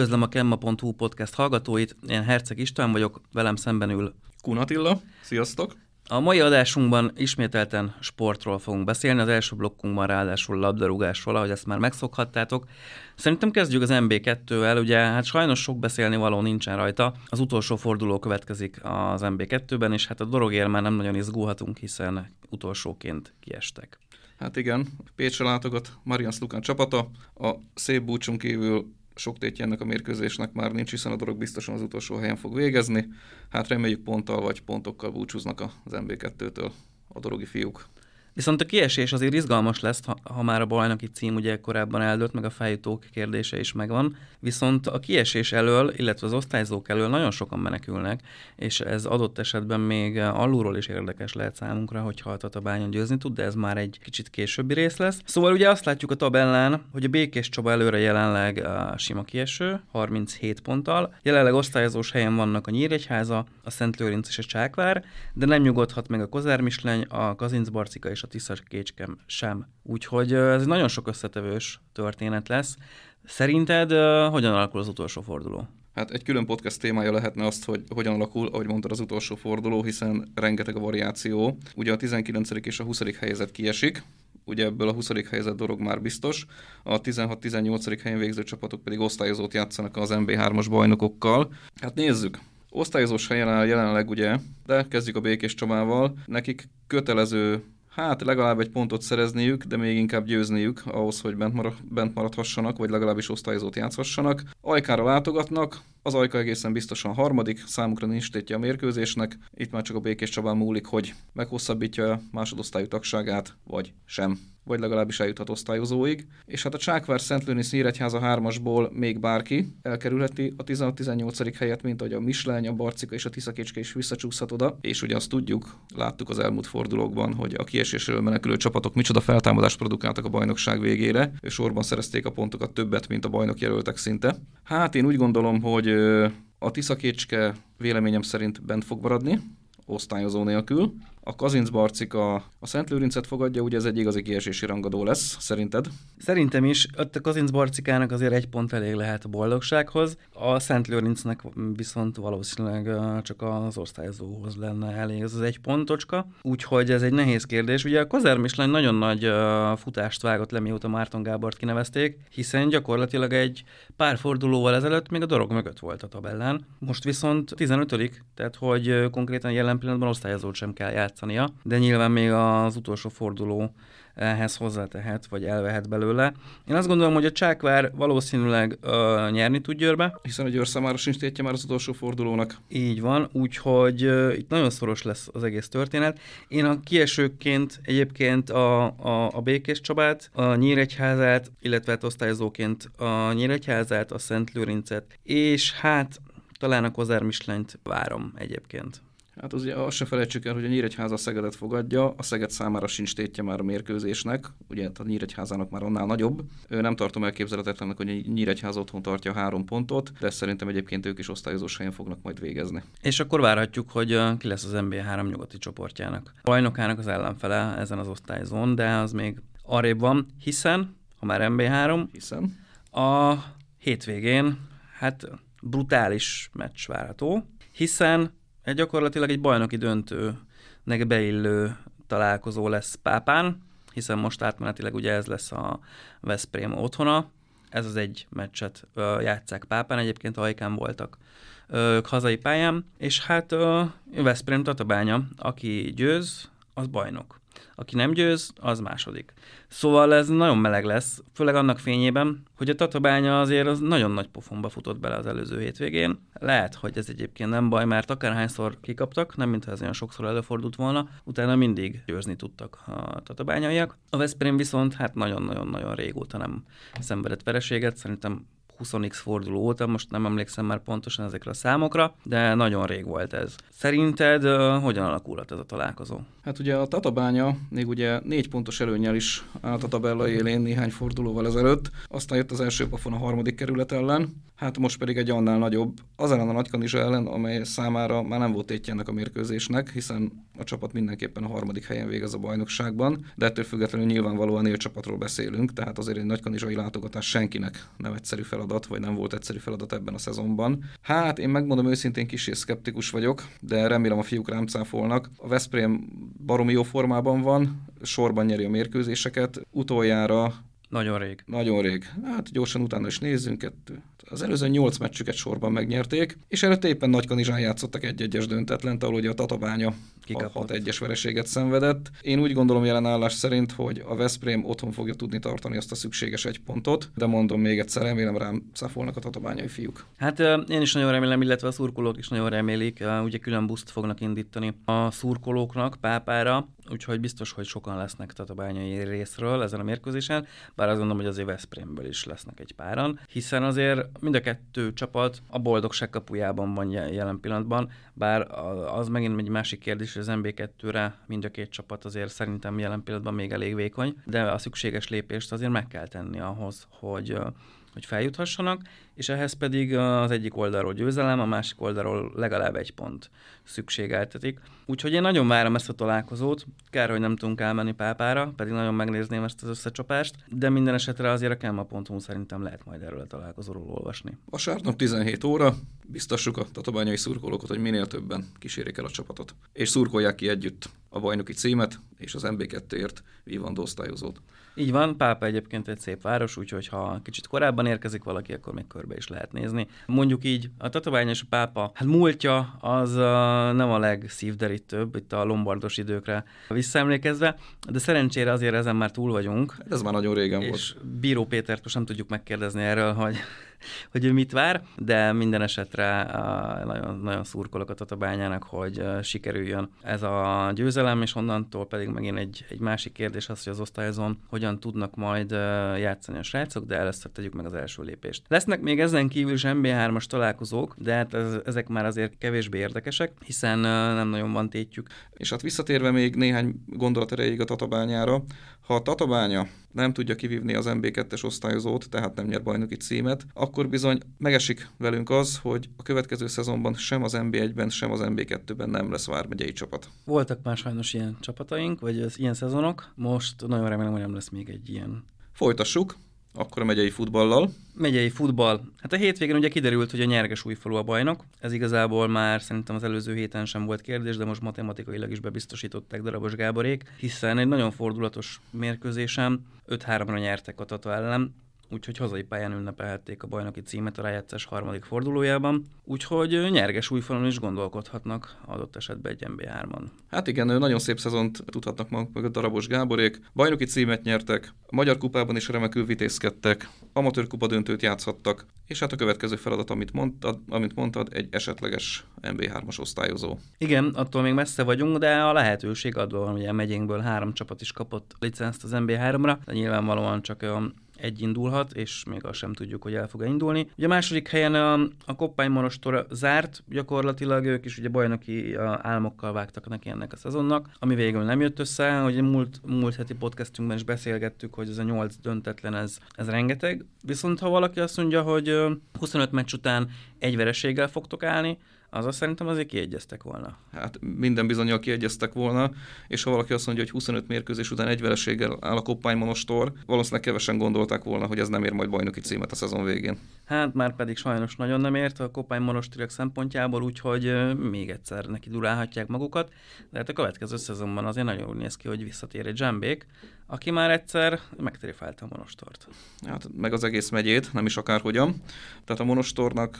Üdvözlöm a Kemma.hu podcast hallgatóit, én Herceg István vagyok, velem szemben ül Kunatilla, sziasztok! A mai adásunkban ismételten sportról fogunk beszélni, az első blokkunkban ráadásul labdarúgásról, ahogy ezt már megszokhattátok. Szerintem kezdjük az MB2-vel, ugye hát sajnos sok beszélni való nincsen rajta. Az utolsó forduló következik az MB2-ben, és hát a dorogér már nem nagyon izgulhatunk, hiszen utolsóként kiestek. Hát igen, Pécsre látogat Marian Slukan csapata. A szép búcsunk kívül sok tétje ennek a mérkőzésnek már nincs, hiszen a dolog biztosan az utolsó helyen fog végezni. Hát reméljük ponttal vagy pontokkal búcsúznak az MB2-től a dorogi fiúk. Viszont a kiesés azért izgalmas lesz, ha, ha már a bajnoki cím ugye korábban eldőlt, meg a feljutók kérdése is megvan. Viszont a kiesés elől, illetve az osztályzók elől nagyon sokan menekülnek, és ez adott esetben még alulról is érdekes lehet számunkra, hogyha a Tatabánya győzni tud, de ez már egy kicsit későbbi rész lesz. Szóval ugye azt látjuk a tabellán, hogy a Békés Csaba előre jelenleg a sima kieső, 37 ponttal. Jelenleg osztályozós helyen vannak a Nyíregyháza, a Szent Lőrinc és a Csákvár, de nem nyugodhat meg a Kozár Misleny, a Kazincbarcika és a Tiszas Kécskem sem. Úgyhogy ez nagyon sok összetevős történet lesz. Szerinted hogyan alakul az utolsó forduló? Hát egy külön podcast témája lehetne azt, hogy hogyan alakul, ahogy mondtad, az utolsó forduló, hiszen rengeteg a variáció. Ugye a 19. és a 20. helyzet kiesik, ugye ebből a 20. helyzet dolog már biztos, a 16-18. helyen végző csapatok pedig osztályozót játszanak az MB3-as bajnokokkal. Hát nézzük, osztályozós helyen áll jelenleg ugye, de kezdjük a Békés Csabával, nekik kötelező hát legalább egy pontot szerezniük, de még inkább győzniük ahhoz, hogy bent, marad, bent maradhassanak, vagy legalábbis osztályozót játszhassanak. Ajkára látogatnak, az Ajka egészen biztosan harmadik, számukra nincs tétje a mérkőzésnek, itt már csak a Békés Csabán múlik, hogy meghosszabbítja a másodosztályú tagságát, vagy sem vagy legalábbis eljuthat osztályozóig. És hát a Csákvár Szent Lőnisz Nyíregyháza 3-asból még bárki elkerülheti a 16-18. helyet, mint ahogy a Mislány, a Barcika és a Tiszakécske is visszacsúszhat oda. És ugye azt tudjuk, láttuk az elmúlt fordulókban, hogy a kiesésről menekülő csapatok micsoda feltámadást produkáltak a bajnokság végére, és sorban szerezték a pontokat többet, mint a bajnok jelöltek szinte. Hát én úgy gondolom, hogy a Tiszakécske véleményem szerint bent fog maradni, osztályozó nélkül. A Kazinc Barcika a Szent Lőrincet fogadja, ugye ez egy igazi kiesési rangadó lesz, szerinted? Szerintem is. Ott a Kazinc Barcikának azért egy pont elég lehet a boldogsághoz. A Szent Lőrincnek viszont valószínűleg csak az osztályozóhoz lenne elég ez az egy pontocska. Úgyhogy ez egy nehéz kérdés. Ugye a Kozer Mislány nagyon nagy futást vágott le, mióta Márton Gábort kinevezték, hiszen gyakorlatilag egy pár fordulóval ezelőtt még a dorog mögött volt a tabellán. Most viszont 15 tehát hogy konkrétan jelen pillanatban osztályozót sem kell játszani játszania, de nyilván még az utolsó forduló ehhez hozzátehet, vagy elvehet belőle. Én azt gondolom, hogy a Csákvár valószínűleg uh, nyerni tud Győrbe. Hiszen a Győr számára sincs tétje már az utolsó fordulónak. Így van, úgyhogy uh, itt nagyon szoros lesz az egész történet. Én a kiesőként egyébként a, a, a Békés Csabát, a Nyíregyházát, illetve hát osztályozóként a Nyíregyházát, a Szent Lőrincet, és hát talán a Kozár Mislenyt várom egyébként. Hát az, azt se felejtsük el, hogy a Nyíregyháza Szegedet fogadja, a Szeged számára sincs tétje már a mérkőzésnek, ugye a Nyíregyházának már annál nagyobb. Ő nem tartom elképzelhetetlennek, hogy a Nyíregyháza otthon tartja három pontot, de szerintem egyébként ők is osztályozós helyen fognak majd végezni. És akkor várhatjuk, hogy ki lesz az NBA3 nyugati csoportjának. A bajnokának az ellenfele ezen az osztályzón, de az még arrébb van, hiszen, ha már MB3, hiszen a hétvégén, hát brutális meccs várható, hiszen egy gyakorlatilag egy bajnoki döntőnek beillő találkozó lesz Pápán, hiszen most átmenetileg ugye ez lesz a Veszprém otthona, ez az egy meccset ö, játszák Pápán, egyébként Ajkán voltak ők hazai pályán, és hát ö, Veszprém Tatabánya, aki győz, az bajnok aki nem győz, az második. Szóval ez nagyon meleg lesz, főleg annak fényében, hogy a Tatabánya azért az nagyon nagy pofonba futott bele az előző hétvégén. Lehet, hogy ez egyébként nem baj, mert akárhányszor kikaptak, nem mintha ez olyan sokszor előfordult volna, utána mindig győzni tudtak a tatabányaiak. A Veszprém viszont hát nagyon-nagyon-nagyon régóta nem szenvedett vereséget, szerintem 20x forduló óta, most nem emlékszem már pontosan ezekre a számokra, de nagyon rég volt ez. Szerinted hogyan alakulhat ez a találkozó? Hát ugye a Tatabánya még ugye négy pontos előnyel is állt a tabella élén néhány fordulóval ezelőtt, aztán jött az első pofon a harmadik kerület ellen, hát most pedig egy annál nagyobb, az ellen a Nagykanizsa ellen, amely számára már nem volt tétje ennek a mérkőzésnek, hiszen a csapat mindenképpen a harmadik helyen végez a bajnokságban, de ettől függetlenül nyilvánvalóan élcsapatról beszélünk, tehát azért egy nagykanizsai látogatás senkinek nem egyszerű feladat, vagy nem volt egyszerű feladat ebben a szezonban. Hát én megmondom őszintén kis szkeptikus vagyok, de remélem a fiúk rám cáfolnak. A Veszprém baromi jó formában van, sorban nyeri a mérkőzéseket. Utoljára nagyon rég. Nagyon rég. Hát gyorsan utána is nézzünk. Kettő. Az előző nyolc meccsüket sorban megnyerték, és előtte éppen Nagykanizsán játszottak egy-egyes döntetlent, ahol ugye a Tatabánya Kikapott. a 6-1-es vereséget szenvedett. Én úgy gondolom jelen állás szerint, hogy a Veszprém otthon fogja tudni tartani azt a szükséges egy pontot, de mondom még egyszer, remélem rám száfolnak a tatabányai fiúk. Hát én is nagyon remélem, illetve a szurkolók is nagyon remélik, ugye külön buszt fognak indítani a szurkolóknak pápára, úgyhogy biztos, hogy sokan lesznek tatabányai részről ezen a mérkőzésen, bár azt gondolom, hogy azért Veszprémből is lesznek egy páran, hiszen azért mind a kettő csapat a boldogság kapujában van jelen pillanatban, bár az megint egy másik kérdés, hogy az MB2-re mind a két csapat azért szerintem jelen pillanatban még elég vékony, de a szükséges lépést azért meg kell tenni ahhoz, hogy hogy feljuthassanak, és ehhez pedig az egyik oldalról győzelem, a másik oldalról legalább egy pont szükségeltetik. Úgyhogy én nagyon várom ezt a találkozót, kár, hogy nem tudunk elmenni pápára, pedig nagyon megnézném ezt az összecsapást, de minden esetre azért a Kemma.hu szerintem lehet majd erről a találkozóról olvasni. Vasárnap 17 óra, biztassuk a tatabányai szurkolókat, hogy minél többen kísérik el a csapatot, és szurkolják ki együtt a bajnoki címet és az MB2-ért vívandó osztályozót. Így van, Pápa egyébként egy szép város, úgyhogy ha kicsit korábban érkezik valaki, akkor még körbe is lehet nézni. Mondjuk így, a Tatabány és a Pápa, hát múltja az uh, nem a legszívderítőbb, itt a lombardos időkre visszaemlékezve, de szerencsére azért ezen már túl vagyunk. Ez már nagyon régen és volt. És Bíró Pétert most nem tudjuk megkérdezni erről, hogy hogy ő mit vár, de minden esetre nagyon, nagyon szurkolok a Tatabányának, hogy sikerüljön ez a győzelem, és onnantól pedig megint egy, egy másik kérdés az, hogy az osztályozón hogyan tudnak majd játszani a srácok, de először tegyük meg az első lépést. Lesznek még ezen kívül is MB3-as találkozók, de hát ez, ezek már azért kevésbé érdekesek, hiszen nem nagyon van tétjük. És hát visszatérve még néhány gondolat erejéig a Tatabányára, ha a Tatabánya nem tudja kivívni az MB2-es osztályozót, tehát nem nyer bajnoki címet, akkor bizony megesik velünk az, hogy a következő szezonban sem az MB1-ben, sem az MB2-ben nem lesz vármegyei csapat. Voltak már sajnos ilyen csapataink, vagy az ilyen szezonok, most nagyon remélem, hogy nem lesz még egy ilyen. Folytassuk, akkor a megyei futballal. Megyei futball. Hát a hétvégén ugye kiderült, hogy a nyerges újfalu a bajnok. Ez igazából már szerintem az előző héten sem volt kérdés, de most matematikailag is bebiztosították Darabos Gáborék, hiszen egy nagyon fordulatos mérkőzésem 5-3-ra nyertek a Tata ellen úgyhogy hazai pályán ünnepelhették a bajnoki címet a rájátszás harmadik fordulójában, úgyhogy nyerges újfalon is gondolkodhatnak adott esetben egy MB3-on. Hát igen, nagyon szép szezont tudhatnak maguk meg a darabos Gáborék. Bajnoki címet nyertek, a Magyar Kupában is remekül vitézkedtek, amatőr kupa döntőt játszhattak, és hát a következő feladat, amit mondtad, amit mondtad egy esetleges MB3-as osztályozó. Igen, attól még messze vagyunk, de a lehetőség adva van, hogy a megyénkből három csapat is kapott licenzt az MB3-ra, de nyilvánvalóan csak egy indulhat, és még azt sem tudjuk, hogy el fog-e indulni. Ugye a második helyen a, a Koppány Monostor zárt, gyakorlatilag ők is ugye bajnoki álmokkal vágtak neki ennek a szezonnak, ami végül nem jött össze, hogy múlt, múlt heti podcastünkben is beszélgettük, hogy ez a nyolc döntetlen, ez, ez rengeteg. Viszont ha valaki azt mondja, hogy 25 meccs után egy vereséggel fogtok állni, az szerintem azért kiegyeztek volna. Hát minden bizonyal kiegyeztek volna, és ha valaki azt mondja, hogy 25 mérkőzés után egy vereséggel áll a Koppány Monostor, valószínűleg kevesen gondolták volna, hogy ez nem ér majd bajnoki címet a szezon végén. Hát már pedig sajnos nagyon nem ért a Koppány Monostorok szempontjából, úgyhogy még egyszer neki durálhatják magukat, de hát a következő szezonban azért nagyon úgy néz ki, hogy visszatér egy Zsembék, aki már egyszer megtrifálta a Monostort. Hát meg az egész megyét, nem is akárhogyan. Tehát a Monostornak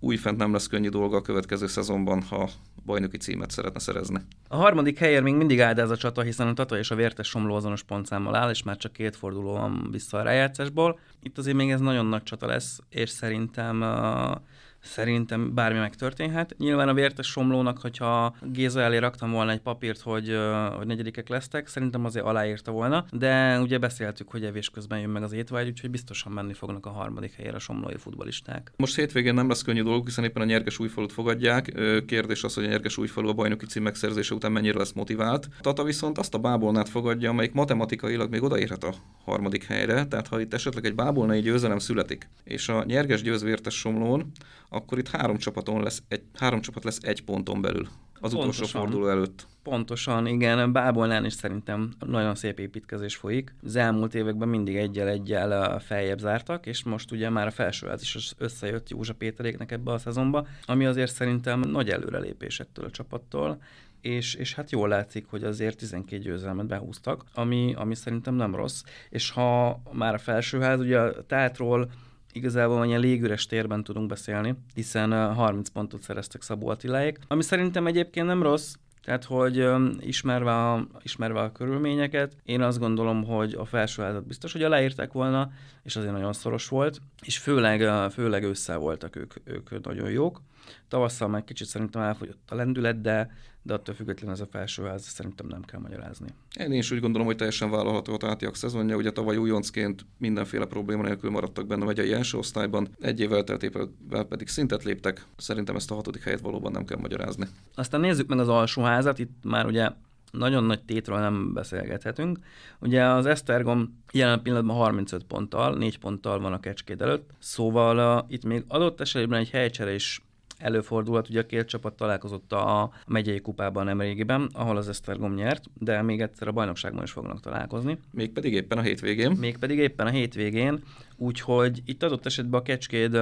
újfent nem lesz könnyű dolga a következő szezonban, ha bajnoki címet szeretne szerezni. A harmadik helyért még mindig áld ez a csata, hiszen a Tata és a Vértes Somló azonos pontszámmal áll, és már csak két forduló van vissza a rájátszásból. Itt azért még ez nagyon nagy csata lesz, és szerintem uh, szerintem bármi megtörténhet. Nyilván a vértes somlónak, hogyha Géza elé raktam volna egy papírt, hogy, hogy negyedikek lesztek, szerintem azért aláírta volna, de ugye beszéltük, hogy evés közben jön meg az étvágy, úgyhogy biztosan menni fognak a harmadik helyre a somlói futbalisták. Most hétvégén nem lesz könnyű dolguk, hiszen éppen a nyerges újfalut fogadják. Kérdés az, hogy a nyerges újfalu a bajnoki cím megszerzése után mennyire lesz motivált. Tata viszont azt a bábolnát fogadja, amelyik matematikailag még odaérhet a harmadik helyre, tehát ha itt esetleg egy bábolnai győzelem születik, és a nyerges győz vértes somlón, akkor itt három csapaton lesz egy, három csapat lesz egy ponton belül az utolsó Pontosan. forduló előtt. Pontosan, igen, Bábolnál is szerintem nagyon szép építkezés folyik. Az elmúlt években mindig egyel-egyel feljebb zártak, és most ugye már a felsőház is összejött Józsa Péteréknek ebbe a szezonba, ami azért szerintem nagy előrelépés ettől a csapattól, és, és hát jól látszik, hogy azért 12 győzelmet behúztak, ami, ami szerintem nem rossz, és ha már a felsőház, ugye a tátról igazából ilyen légüres térben tudunk beszélni, hiszen 30 pontot szereztek Szabó Attiláék, ami szerintem egyébként nem rossz, tehát, hogy ismerve a, ismerve a körülményeket, én azt gondolom, hogy a felsőházat biztos, hogy aláírták volna, és azért nagyon szoros volt, és főleg, főleg ősszel voltak ők, ők nagyon jók. Tavasszal meg kicsit szerintem elfogyott a lendület, de, de attól függetlenül ez a felsőház szerintem nem kell magyarázni. Én is úgy gondolom, hogy teljesen vállalható a Tátiak szezonja. Ugye tavaly újoncként mindenféle probléma nélkül maradtak benne a megyei első osztályban, egy évvel teltével pedig szintet léptek. Szerintem ezt a hatodik helyet valóban nem kell magyarázni. Aztán nézzük meg az alsóházat, itt már ugye nagyon nagy tétről nem beszélgethetünk. Ugye az Esztergom jelen pillanatban 35 ponttal, 4 ponttal van a Kecskét előtt, szóval uh, itt még adott esetben egy helycsere is előfordulhat, ugye a két csapat találkozott a megyei kupában nem régiben, ahol az Esztergom nyert, de még egyszer a bajnokságban is fognak találkozni. Mégpedig éppen a hétvégén. Mégpedig éppen a hétvégén, úgyhogy itt adott esetben a Kecskéd,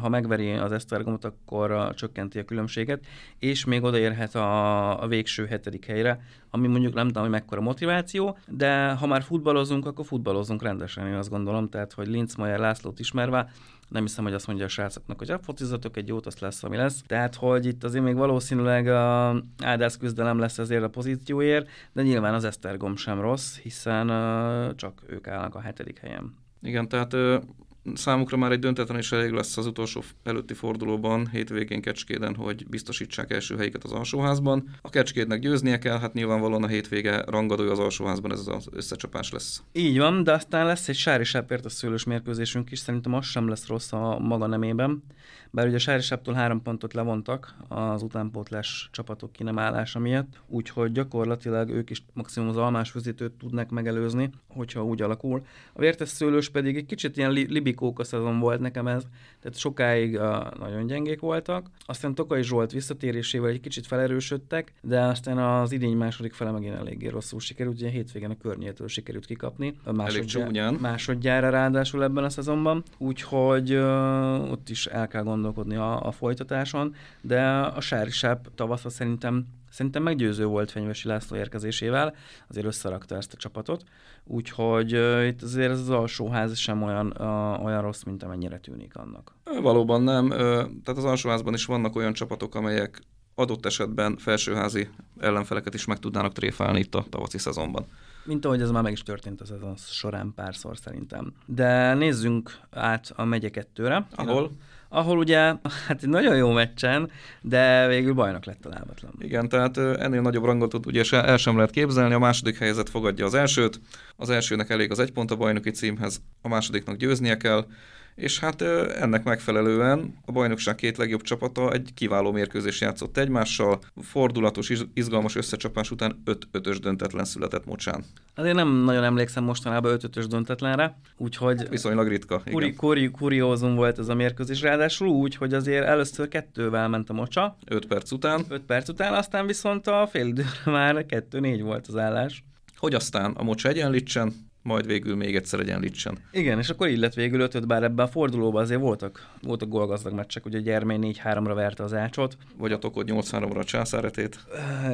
ha megveri az Esztergomot, akkor csökkenti a különbséget, és még odaérhet a, a végső hetedik helyre, ami mondjuk nem tudom, hogy mekkora motiváció, de ha már futballozunk, akkor futballozunk rendesen, én azt gondolom, tehát hogy Linz Mayer Lászlót ismerve, nem hiszem, hogy azt mondja a srácoknak, hogy focizatok egy jót, azt lesz, ami lesz. Tehát, hogy itt azért még valószínűleg a áldász küzdelem lesz ezért a pozícióért, de nyilván az Esztergom sem rossz, hiszen csak ők állnak a hetedik helyen. Igen, tehát számukra már egy döntetlen is elég lesz az utolsó előtti fordulóban, hétvégén Kecskéden, hogy biztosítsák első helyiket az alsóházban. A Kecskédnek győznie kell, hát nyilvánvalóan a hétvége rangadója az alsóházban, ez az összecsapás lesz. Így van, de aztán lesz egy Sári a szőlős mérkőzésünk is, szerintem az sem lesz rossz a maga nemében. Bár ugye a Sári három pontot levontak az utánpótlás csapatok ki nem állása miatt, úgyhogy gyakorlatilag ők is maximum az almás vezetőt tudnak megelőzni, hogyha úgy alakul. A vértes szőlős pedig egy kicsit ilyen li- libikóka szezon volt nekem ez, tehát sokáig uh, nagyon gyengék voltak. Aztán Tokai Zsolt visszatérésével egy kicsit felerősödtek, de aztán az idény második fele megint eléggé rosszul sikerült, ugye hétvégén a környétől sikerült kikapni. A másodjá- másodjára ráadásul ebben a szezonban, úgyhogy uh, ott is el kell gondolkodni a, a folytatáson, de a Sári Sáp tavasza szerintem Szerintem meggyőző volt Fenyvesi László érkezésével, azért összerakta ezt a csapatot, úgyhogy uh, itt azért az alsóház sem olyan, uh, olyan rossz, mint amennyire tűnik annak. Valóban nem, uh, tehát az alsóházban is vannak olyan csapatok, amelyek adott esetben felsőházi ellenfeleket is meg tudnának tréfálni itt a tavaszi szezonban. Mint ahogy ez már meg is történt a szezon során párszor szerintem. De nézzünk át a megye kettőre. Ahol? Ahol ugye, hát egy nagyon jó meccsen, de végül bajnok lett a lábatlan. Igen, tehát ennél nagyobb rangot ugye el sem lehet képzelni, a második helyzet fogadja az elsőt, az elsőnek elég az egy pont a bajnoki címhez, a másodiknak győznie kell, és hát ennek megfelelően a bajnokság két legjobb csapata egy kiváló mérkőzés játszott egymással, fordulatos, izgalmas összecsapás után 5-5-ös döntetlen született mocsán. Azért nem nagyon emlékszem mostanában 5-5-ös döntetlenre, úgyhogy... Hát viszonylag ritka, kuri, kuri, kuriózum volt ez a mérkőzés, ráadásul úgy, hogy azért először kettővel ment a mocsa. 5 perc után. 5 perc után, aztán viszont a fél időre már 2-4 volt az állás. Hogy aztán a mocsa egyenlítsen, majd végül még egyszer egyenlítsen. Igen, és akkor így lett végül ötöt, bár ebben a fordulóban azért voltak, voltak gólgazdag meccsek, ugye Gyermény 4-3-ra verte az ácsot. Vagy a Tokod 8-3-ra a császáretét,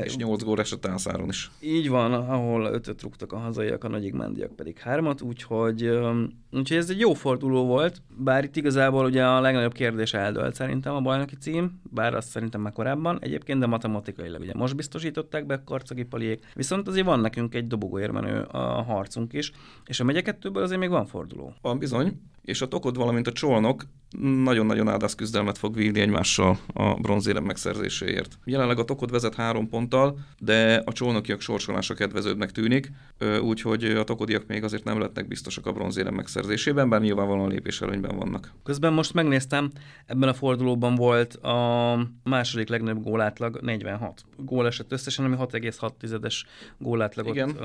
és 8 gól esett Ászáron is. Így van, ahol ötöt rúgtak a hazaiak, a nagyigmendiak pedig hármat, úgyhogy, úgyhogy ez egy jó forduló volt, bár itt igazából ugye a legnagyobb kérdés eldölt szerintem a bajnoki cím, bár azt szerintem már korábban egyébként, de matematikailag ugye most biztosították be Karcagi Paliék, viszont azért van nekünk egy dobogóérmenő a harcunk is, és a megye kettőből azért még van forduló. Van bizony, és a Tokod, valamint a Csolnok nagyon-nagyon áldász küzdelmet fog vívni egymással a bronzérem megszerzéséért. Jelenleg a Tokod vezet három ponttal, de a Csolnokiak sorsolása kedvezőbbnek tűnik, úgyhogy a Tokodiak még azért nem lehetnek biztosak a bronzérem megszerzésében, bár nyilvánvalóan lépés előnyben vannak. Közben most megnéztem, ebben a fordulóban volt a második legnagyobb gólátlag 46 gól esett összesen, ami 6,6-es gólátlagot Igen.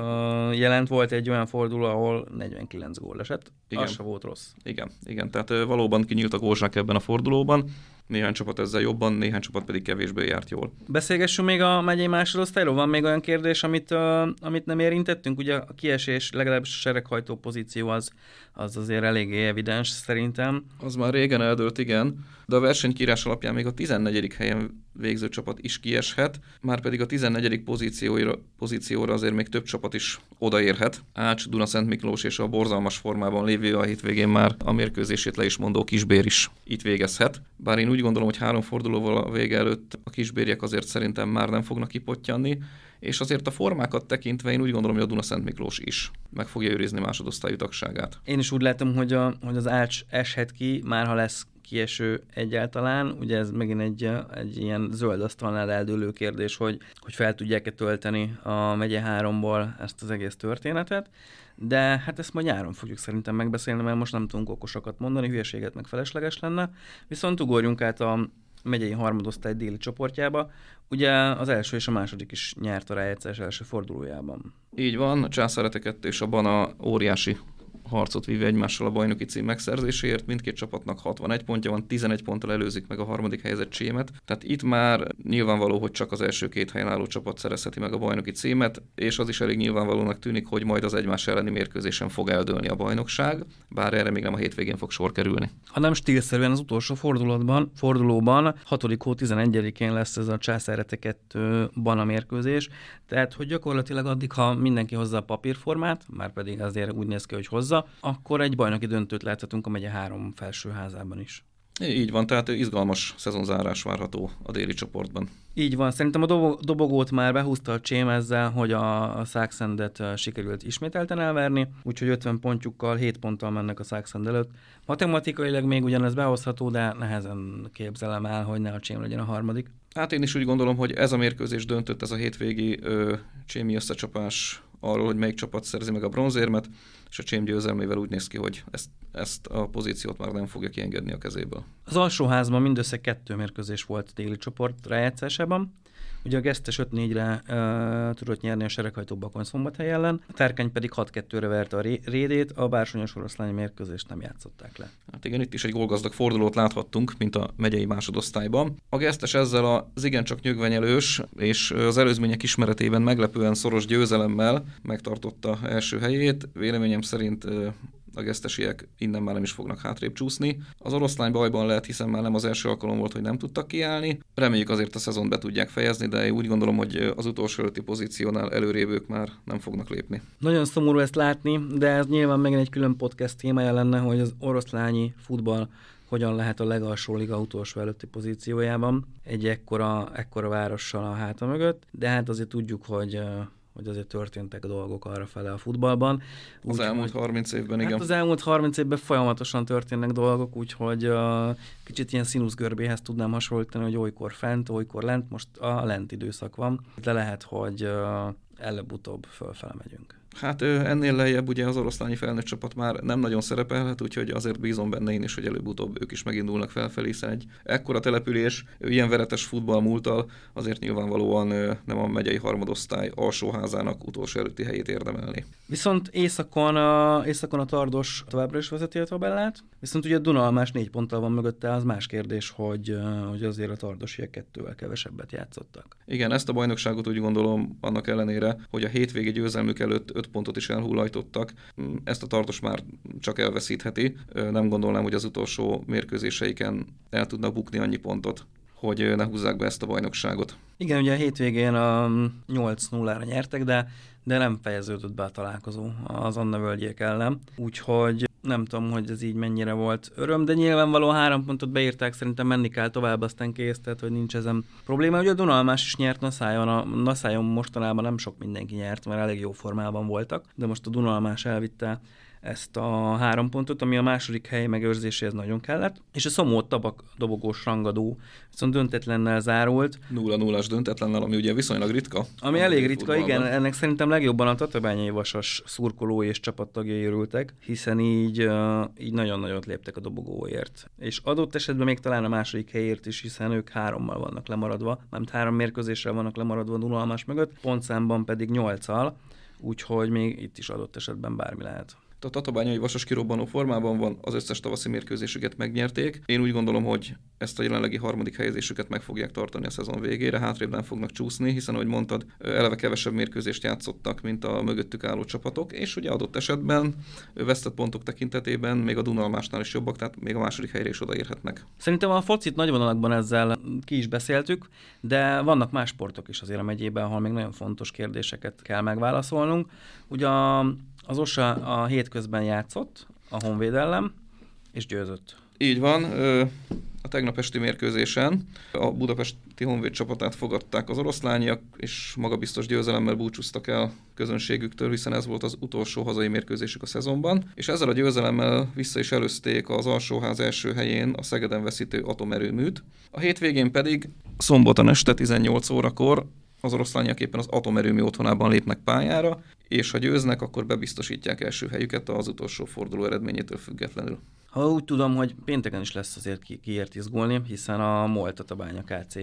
jelent. Volt egy olyan forduló, ahol 49 gól esett. Igen. Az se volt rossz. Igen, igen. Tehát valóban kinyílt a gózsák ebben a fordulóban. Néhány csapat ezzel jobban, néhány csapat pedig kevésbé járt jól. Beszélgessünk még a megyei másodosztályról. Van még olyan kérdés, amit, uh, amit nem érintettünk? Ugye a kiesés, legalábbis a sereghajtó pozíció az, az azért eléggé evidens szerintem. Az már régen eldőlt, igen, de a versenykírás alapján még a 14. helyen végző csapat is kieshet, már pedig a 14. pozícióra, pozícióra azért még több csapat is odaérhet. Ács, Duna Szent Miklós és a borzalmas formában lévő a hétvégén már a mérkőzését le is mondó Kisbér is itt végezhet. Bár én úgy gondolom, hogy három fordulóval a vége előtt a kisbérjek azért szerintem már nem fognak kipottyanni, és azért a formákat tekintve én úgy gondolom, hogy a Duna Szent Miklós is meg fogja őrizni másodosztályú tagságát. Én is úgy látom, hogy, a, hogy az Ács eshet ki, már ha lesz kieső egyáltalán. Ugye ez megint egy, egy ilyen zöld asztalnál eldőlő kérdés, hogy, hogy fel tudják-e tölteni a megye háromból ezt az egész történetet. De hát ezt majd nyáron fogjuk szerintem megbeszélni, mert most nem tudunk okosakat mondani, hülyeséget meg felesleges lenne. Viszont ugorjunk át a megyei harmadosztály déli csoportjába. Ugye az első és a második is nyert a rájegyszeres első fordulójában. Így van, a Császáreteket és a Bana óriási harcot vívja egymással a bajnoki cím megszerzéséért. Mindkét csapatnak 61 pontja van, 11 ponttal előzik meg a harmadik helyzet címet. Tehát itt már nyilvánvaló, hogy csak az első két helyen álló csapat szerezheti meg a bajnoki címet, és az is elég nyilvánvalónak tűnik, hogy majd az egymás elleni mérkőzésen fog eldőlni a bajnokság, bár erre még nem a hétvégén fog sor kerülni. Hanem stílszerűen az utolsó fordulatban, fordulóban, 6. hó 11-én lesz ez a császárete 2 bana mérkőzés, tehát hogy gyakorlatilag addig, ha mindenki hozza a papírformát, már pedig azért úgy néz ki, hogy hozza, hozza, akkor egy bajnoki döntőt láthatunk a megye három felsőházában is. Így van, tehát izgalmas szezonzárás várható a déli csoportban. Így van, szerintem a dobogót már behúzta a csém ezzel, hogy a, Szákszendet sikerült ismételten elverni, úgyhogy 50 pontjukkal, 7 ponttal mennek a Szákszend előtt. Matematikailag még ugyanez behozható, de nehezen képzelem el, hogy ne a csém legyen a harmadik. Hát én is úgy gondolom, hogy ez a mérkőzés döntött, ez a hétvégi ö, csémi összecsapás arról, hogy melyik csapat szerzi meg a bronzérmet, és a Csém győzelmével úgy néz ki, hogy ezt, ezt a pozíciót már nem fogja kiengedni a kezéből. Az alsóházban mindössze kettő mérkőzés volt téli csoport rájátszásában. Ugye a Gesztes 5-4-re uh, tudott nyerni a sereghajtó Bakony szombathely ellen, a Terkeny pedig 6-2-re verte a Rédét, a Bársonyos oroszlányi mérkőzést nem játszották le. Hát igen, itt is egy gólgazdag fordulót láthattunk, mint a megyei másodosztályban. A Gesztes ezzel az igencsak nyögvenyelős és az előzmények ismeretében meglepően szoros győzelemmel megtartotta első helyét. Véleményem szerint a gesztesiek innen már nem is fognak hátrébb csúszni. Az oroszlány bajban lehet, hiszen már nem az első alkalom volt, hogy nem tudtak kiállni. Reméljük azért a szezon be tudják fejezni, de úgy gondolom, hogy az utolsó előtti pozíciónál előrébb már nem fognak lépni. Nagyon szomorú ezt látni, de ez nyilván megint egy külön podcast témája lenne, hogy az oroszlányi futball hogyan lehet a legalsó liga utolsó előtti pozíciójában, egy ekkora, ekkora várossal a háta mögött, de hát azért tudjuk, hogy hogy azért történtek dolgok arra fele a futballban. Úgy, az elmúlt 30 évben, igen. Hát az elmúlt 30 évben folyamatosan történnek dolgok, úgyhogy uh, kicsit ilyen színuszgörbéhez tudnám hasonlítani, hogy olykor fent, olykor lent, most a lent időszak van, de lehet, hogy uh, előbb-utóbb fölfele megyünk. Hát ennél lejjebb ugye az oroszlányi felnőtt csapat már nem nagyon szerepelhet, úgyhogy azért bízom benne én is, hogy előbb-utóbb ők is megindulnak felfelé, hiszen egy ekkora település, ilyen veretes futball múltal azért nyilvánvalóan nem a megyei harmadosztály alsóházának utolsó előtti helyét érdemelni. Viszont északon a, északon a Tardos továbbra is vezeti a tabellát, viszont ugye Dunalmás négy ponttal van mögötte, az más kérdés, hogy, hogy azért a Tardosiek kettővel kevesebbet játszottak. Igen, ezt a bajnokságot úgy gondolom annak ellenére, hogy a hétvégi győzelmük előtt 5 pontot is elhullajtottak. Ezt a tartos már csak elveszítheti. Nem gondolnám, hogy az utolsó mérkőzéseiken el tudnak bukni annyi pontot, hogy ne húzzák be ezt a bajnokságot. Igen, ugye a hétvégén a 8-0-ra nyertek, de, de nem fejeződött be a találkozó az Anna völgyék ellen. Úgyhogy nem tudom, hogy ez így mennyire volt öröm, de nyilvánvalóan három pontot beírták, szerintem menni kell tovább, aztán kész, tehát hogy nincs ezen probléma. Ugye a Dunalmás is nyert Naszájon, a Naszájon mostanában nem sok mindenki nyert, mert elég jó formában voltak, de most a Dunalmás elvitte ezt a három pontot, ami a második hely megőrzéséhez nagyon kellett, és a Szomót tabak dobogós rangadó viszont döntetlennel zárult. 0-0-as döntetlennel, ami ugye viszonylag ritka. Ami elég ritka, futballban. igen, ennek szerintem legjobban a tatabányai vasas szurkoló és csapattagjai örültek, hiszen így, így nagyon nagyot léptek a dobogóért. És adott esetben még talán a második helyért is, hiszen ők hárommal vannak lemaradva, nem három mérkőzésre vannak lemaradva a mögött, pontszámban pedig nyolccal, úgyhogy még itt is adott esetben bármi lehet. A tatabányai vasas kirobbanó formában van, az összes tavaszi mérkőzésüket megnyerték. Én úgy gondolom, hogy ezt a jelenlegi harmadik helyezésüket meg fogják tartani a szezon végére, hátrébb nem fognak csúszni, hiszen ahogy mondtad, eleve kevesebb mérkőzést játszottak, mint a mögöttük álló csapatok, és ugye adott esetben vesztett pontok tekintetében még a Dunalmásnál is jobbak, tehát még a második helyre is odaérhetnek. Szerintem a focit nagy vonalakban ezzel ki is beszéltük, de vannak más sportok is azért a megyében, ahol még nagyon fontos kérdéseket kell megválaszolnunk. Ugye az OSA a hétközben játszott a Honvéd ellen, és győzött. Így van. A tegnap esti mérkőzésen a budapesti honvéd csapatát fogadták az oroszlányiak, és magabiztos győzelemmel búcsúztak el közönségüktől, hiszen ez volt az utolsó hazai mérkőzésük a szezonban, és ezzel a győzelemmel vissza is előzték az alsóház első helyén a Szegeden veszítő atomerőműt. A hétvégén pedig szombaton este 18 órakor az oroszlányiak éppen az atomerőmű otthonában lépnek pályára, és ha győznek, akkor bebiztosítják első helyüket az utolsó forduló eredményétől függetlenül. Ha úgy tudom, hogy pénteken is lesz azért ki, kiért izgulni, hiszen a Molt Tatabánya KC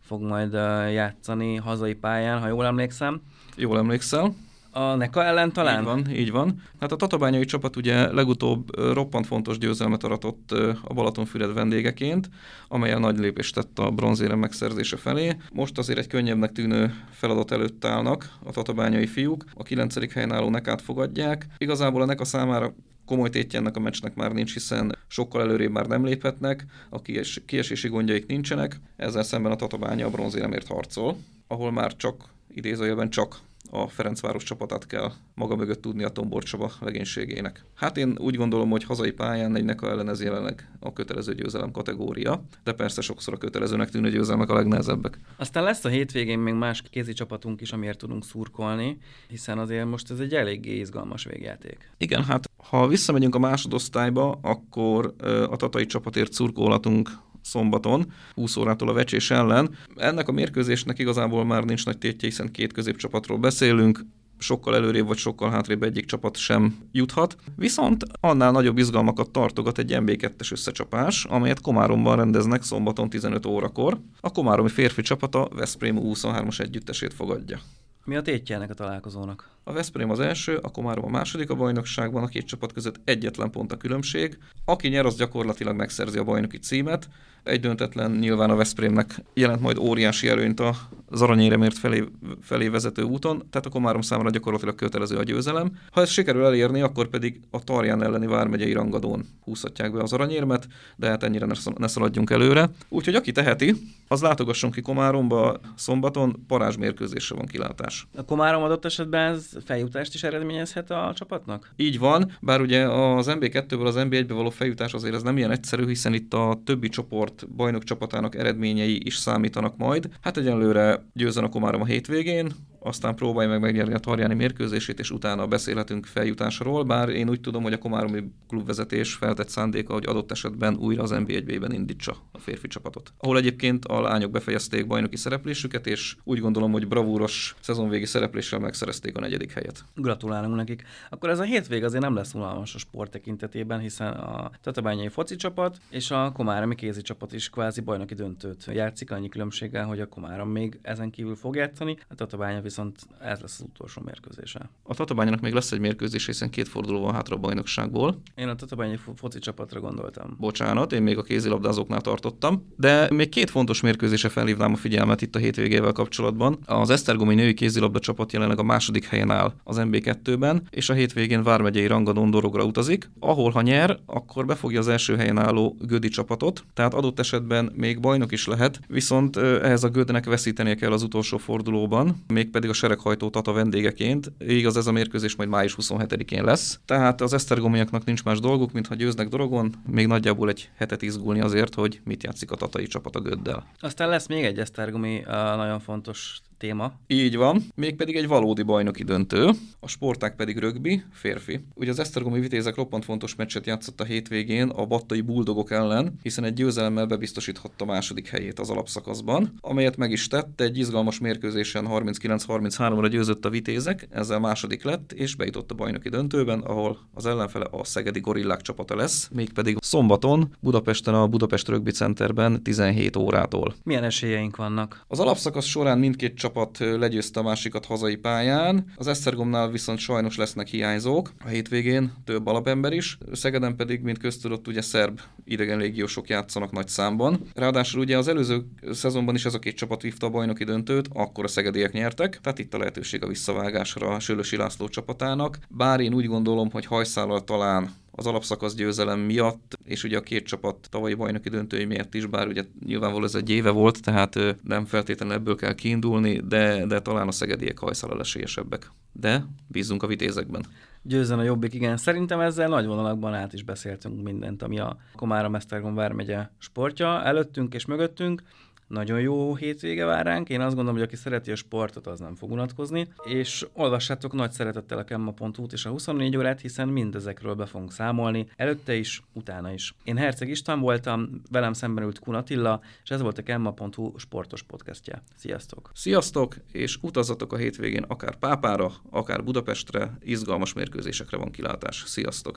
fog majd játszani hazai pályán, ha jól emlékszem. Jól emlékszel a Neka ellen talán? Így van, így van. Hát a tatabányai csapat ugye legutóbb roppant fontos győzelmet aratott a Balatonfüred vendégeként, amelyen nagy lépést tett a bronzérem megszerzése felé. Most azért egy könnyebbnek tűnő feladat előtt állnak a tatabányai fiúk. A 9. helyen álló Nekát fogadják. Igazából a Neka számára komoly tétje ennek a meccsnek már nincs, hiszen sokkal előrébb már nem léphetnek, a kies- kiesési gondjaik nincsenek, ezzel szemben a Tatabánya a bronzéremért harcol, ahol már csak idézőjelben csak a Ferencváros csapatát kell maga mögött tudni a Tombor Csaba legénységének. Hát én úgy gondolom, hogy hazai pályán egy Neka ellen ez jelenleg a kötelező győzelem kategória, de persze sokszor a kötelezőnek tűnő győzelmek a legnehezebbek. Aztán lesz a hétvégén még más kézi csapatunk is, amiért tudunk szurkolni, hiszen azért most ez egy eléggé izgalmas végjáték. Igen, hát ha visszamegyünk a másodosztályba, akkor a tatai csapatért szurkolhatunk szombaton, 20 órától a vecsés ellen. Ennek a mérkőzésnek igazából már nincs nagy tétje, hiszen két középcsapatról beszélünk, sokkal előrébb vagy sokkal hátrébb egyik csapat sem juthat. Viszont annál nagyobb izgalmakat tartogat egy MB2-es összecsapás, amelyet Komáromban rendeznek szombaton 15 órakor. A komáromi férfi csapata Veszprém 23-as együttesét fogadja. Mi a tétje ennek a találkozónak? A Veszprém az első, a Komárom a második a bajnokságban, a két csapat között egyetlen pont a különbség. Aki nyer, az gyakorlatilag megszerzi a bajnoki címet. Egy döntetlen nyilván a Veszprémnek jelent majd óriási előnyt az aranyéremért felé, felé vezető úton, tehát a Komárom számára gyakorlatilag kötelező a győzelem. Ha ez sikerül elérni, akkor pedig a Tarján elleni vármegyei rangadón húzhatják be az aranyérmet, de hát ennyire ne szaladjunk előre. Úgyhogy aki teheti, az látogasson ki Komáromba szombaton, parázsmérkőzésre van kilátás. A Komárom adott esetben ez feljutást is eredményezhet a csapatnak? Így van, bár ugye az MB2-ből az MB1-be való feljutás azért ez nem ilyen egyszerű, hiszen itt a többi csoport bajnok csapatának eredményei is számítanak majd. Hát egyenlőre győzzen a Komárom a hétvégén, aztán próbálja meg megnyerni a Tarjáni mérkőzését, és utána beszélhetünk feljutásról, bár én úgy tudom, hogy a Komáromi klubvezetés feltett szándéka, hogy adott esetben újra az NB1-ben indítsa a férfi csapatot. Ahol egyébként a lányok befejezték bajnoki szereplésüket, és úgy gondolom, hogy bravúros szezonvégi szerepléssel megszerezték a negyedik helyet. Gratulálunk nekik. Akkor ez a hétvég azért nem lesz unalmas a sport tekintetében, hiszen a Tatabányai foci csapat és a Komáromi kézi csapat is kvázi bajnoki döntőt játszik, annyi különbséggel, hogy a Komárom még ezen kívül fog játszani, a Tatabánya viszont ez lesz az utolsó mérkőzése. A Tatabányának még lesz egy mérkőzés, hiszen két forduló van hátra a bajnokságból. Én a Tatabányi foci csapatra gondoltam. Bocsánat, én még a kézilabdázóknál tartottam. De még két fontos mérkőzése felhívnám a figyelmet itt a hétvégével kapcsolatban. Az Esztergomi női kézilabda csapat jelenleg a második helyen áll az MB2-ben, és a hétvégén Vármegyei Rangadon Dorogra utazik, ahol ha nyer, akkor befogja az első helyen álló Gödi csapatot, tehát adott esetben még bajnok is lehet, viszont ehhez a Gödnek veszítenie kell az utolsó fordulóban, mégpedig pedig a sereghajtó Tata vendégeként. Igaz, ez a mérkőzés majd május 27-én lesz. Tehát az esztergomiaknak nincs más dolguk, mint ha győznek Dorogon, még nagyjából egy hetet izgulni azért, hogy mit játszik a tatai csapat a Göddel. Aztán lesz még egy esztergomi nagyon fontos téma. Így van, mégpedig egy valódi bajnoki döntő, a sporták pedig rögbi, férfi. Ugye az Esztergomi vitézek roppant fontos meccset játszott a hétvégén a battai buldogok ellen, hiszen egy győzelemmel bebiztosíthatta második helyét az alapszakaszban, amelyet meg is tett, egy izgalmas mérkőzésen 39-33-ra győzött a vitézek, ezzel második lett, és bejutott a bajnoki döntőben, ahol az ellenfele a Szegedi Gorillák csapata lesz, mégpedig szombaton Budapesten a Budapest Rögbi Centerben 17 órától. Milyen esélyeink vannak? Az alapszakasz során mindkét csapat legyőzte a másikat hazai pályán. Az Esztergomnál viszont sajnos lesznek hiányzók a hétvégén, több alapember is. Szegeden pedig, mint köztudott, ugye szerb idegen légiósok játszanak nagy számban. Ráadásul ugye az előző szezonban is ez a két csapat vívta a bajnoki döntőt, akkor a szegediek nyertek, tehát itt a lehetőség a visszavágásra a Sőlősi László csapatának. Bár én úgy gondolom, hogy hajszállal talán az alapszakasz győzelem miatt, és ugye a két csapat tavalyi bajnoki döntői miatt is, bár ugye nyilvánvaló ez egy éve volt, tehát nem feltétlenül ebből kell kiindulni, de, de talán a szegediek hajszálal esélyesebbek. De bízunk a vitézekben. Győzzen a jobbik, igen. Szerintem ezzel nagy vonalakban át is beszéltünk mindent, ami a Komára Mesztergom vármegye sportja előttünk és mögöttünk nagyon jó hétvége vár ránk. Én azt gondolom, hogy aki szereti a sportot, az nem fog unatkozni. És olvassátok nagy szeretettel a kemma.hu-t és a 24 órát, hiszen mindezekről be fogunk számolni, előtte is, utána is. Én Herceg István voltam, velem szemben ült Kun és ez volt a kemma.hu sportos podcastja. Sziasztok! Sziasztok, és utazzatok a hétvégén akár Pápára, akár Budapestre, izgalmas mérkőzésekre van kilátás. Sziasztok!